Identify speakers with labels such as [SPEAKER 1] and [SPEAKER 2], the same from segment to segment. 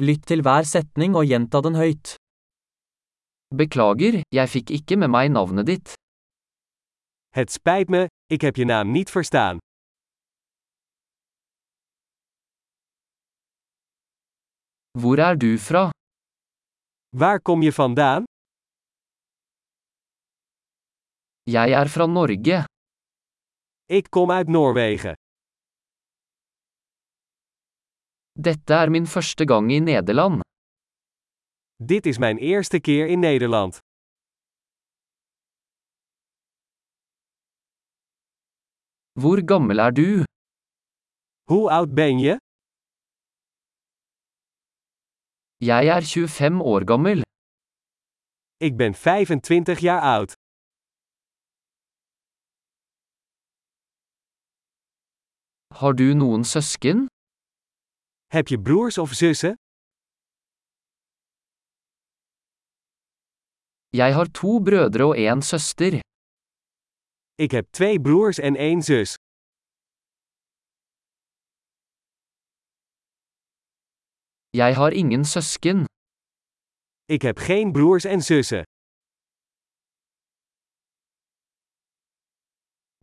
[SPEAKER 1] Lytt til hver setning og gjenta den høyt.
[SPEAKER 2] Beklager, jeg fikk ikke med meg navnet ditt.
[SPEAKER 3] Het spijt me, ik heb je naam niet verstaan.
[SPEAKER 2] Hvor er du fra?
[SPEAKER 3] Waar kom je vandaan?
[SPEAKER 2] Jeg er fra Norge.
[SPEAKER 3] Ik kom uit Noorwegen.
[SPEAKER 2] Dette er min første gang i Nederland.
[SPEAKER 3] Dit is mijn eerste keer in Nederland.
[SPEAKER 2] Hvor gammel er du?
[SPEAKER 3] Hoe oud ben je?
[SPEAKER 2] Jeg er 25 år gammel.
[SPEAKER 3] Ik ben 25 jaar oud.
[SPEAKER 2] Har du noen søsken?
[SPEAKER 3] Heb je broers of zussen?
[SPEAKER 2] Jeg har to brødre og en søster.
[SPEAKER 3] Ik heb twee broers en één zus.
[SPEAKER 2] Jeg har ingen søsken.
[SPEAKER 3] Ik heb geen broers en zussen.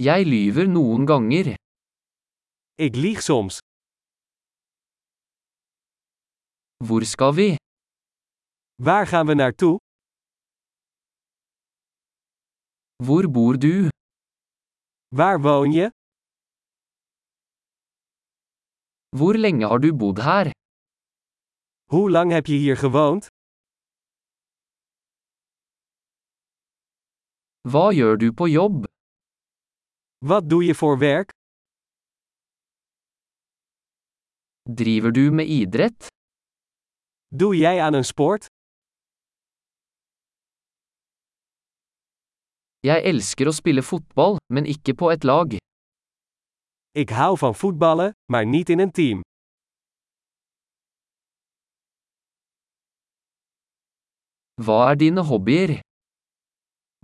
[SPEAKER 2] Jeg lyver noen ganger.
[SPEAKER 3] Ik lieg soms.
[SPEAKER 2] Hvor skal vi?
[SPEAKER 3] Waar gaan we naartoe?
[SPEAKER 2] Hvor bor du?
[SPEAKER 3] Waar woon je?
[SPEAKER 2] Hvor lenge har du bodd her?
[SPEAKER 3] Hoe lang heb je hier gewoond?
[SPEAKER 2] Hva gjør du på jobb?
[SPEAKER 3] Wat doe je voor werk?
[SPEAKER 2] Driver du med idrett?
[SPEAKER 3] Doe jij aan een sport?
[SPEAKER 2] Jeg elsker å spille fotball, men ikke på et lag.
[SPEAKER 3] Ik hou van voetballen, maar niet in een team.
[SPEAKER 2] Hva er dine hobbyer?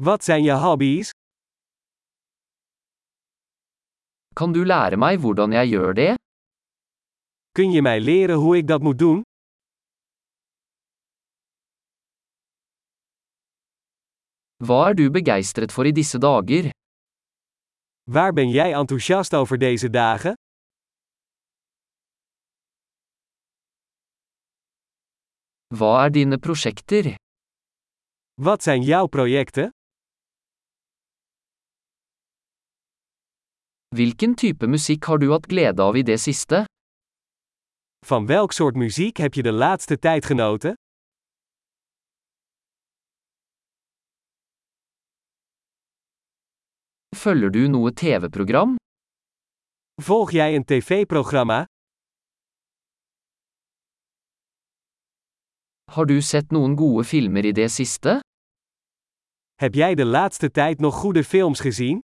[SPEAKER 3] Wat zijn je hobby's?
[SPEAKER 2] Kan du lære meg hvordan jeg gjør det?
[SPEAKER 3] Kun je mij leren hoe ik dat moet doen?
[SPEAKER 2] Hva er du begeistret for i disse dager?
[SPEAKER 3] Waar ben jij enthousiast over deze dagen?
[SPEAKER 2] Hva er dine prosjekter?
[SPEAKER 3] Wat zijn jouw projecten?
[SPEAKER 2] Hvilken type musikk har du hatt glede av i det siste?
[SPEAKER 3] Van welk soort muziek heb je de laatste tijd genoten?
[SPEAKER 2] Følger du noe TV-program?
[SPEAKER 3] Volg jij een tv-programma?
[SPEAKER 2] Har du sett noen gode filmer i det siste?
[SPEAKER 3] Heb jij de laatste tijd nog goede films gezien?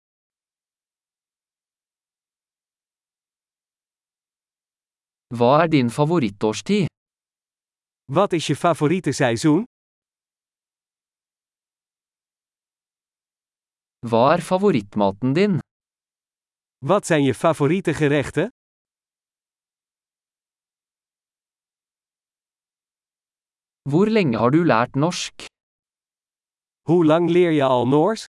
[SPEAKER 2] Hva er din favorittårstid?
[SPEAKER 3] Wat is je favoriete seizoen?
[SPEAKER 2] Hva er favorittmaten din?
[SPEAKER 3] Wat zijn je favoriete gerechten?
[SPEAKER 2] Hvor lenge har du lært norsk?
[SPEAKER 3] Hoe lang leer je al Noors?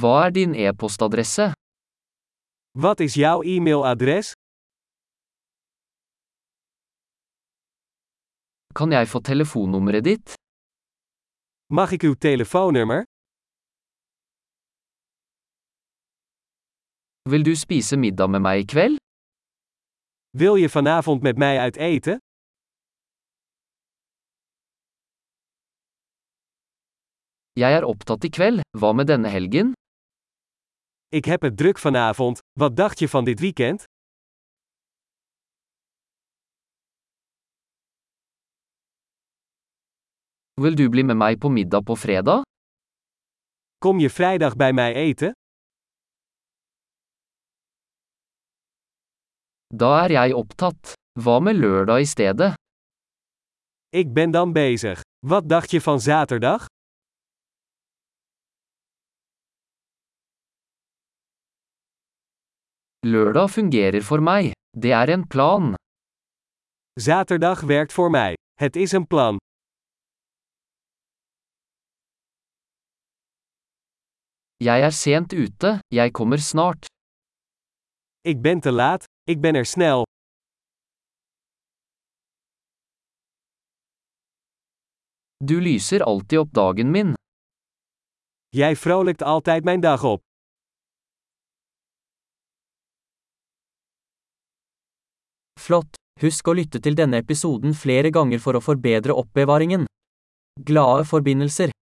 [SPEAKER 2] Hva er din e-postadresse?
[SPEAKER 3] Wat is jouw e-mailadres?
[SPEAKER 2] Kan jeg få telefonnummeret ditt?
[SPEAKER 3] Mag ik uw telefoonnummer?
[SPEAKER 2] Vil du spise middag med meg i kveld?
[SPEAKER 3] Wil je vanavond met mij uit eten?
[SPEAKER 2] Jeg er opptatt i kveld, hva med denne helgen?
[SPEAKER 3] Ik heb het druk vanavond, wat dacht je van dit weekend?
[SPEAKER 2] Vil du bli med meg på middag på fredag?
[SPEAKER 3] Kom je vrijdag bij mij eten?
[SPEAKER 2] Da er jeg opptatt. Hva med lørdag i stedet?
[SPEAKER 3] Ik ben dan bezig. Wat dacht je van zaterdag?
[SPEAKER 2] Lørdag fungerer for meg. Det er en plan.
[SPEAKER 3] Zaterdag werkt voor mij. Het is een plan.
[SPEAKER 2] Jeg er sent ute, jeg kommer snart.
[SPEAKER 3] Ik ben te laat, ik ben er snel.
[SPEAKER 2] Du lyser alltid opp dagen min.
[SPEAKER 3] Jij vrolijkt altijd mijn dag op.
[SPEAKER 1] Flott! Husk å lytte til denne episoden flere ganger for å forbedre oppbevaringen. Glade forbindelser!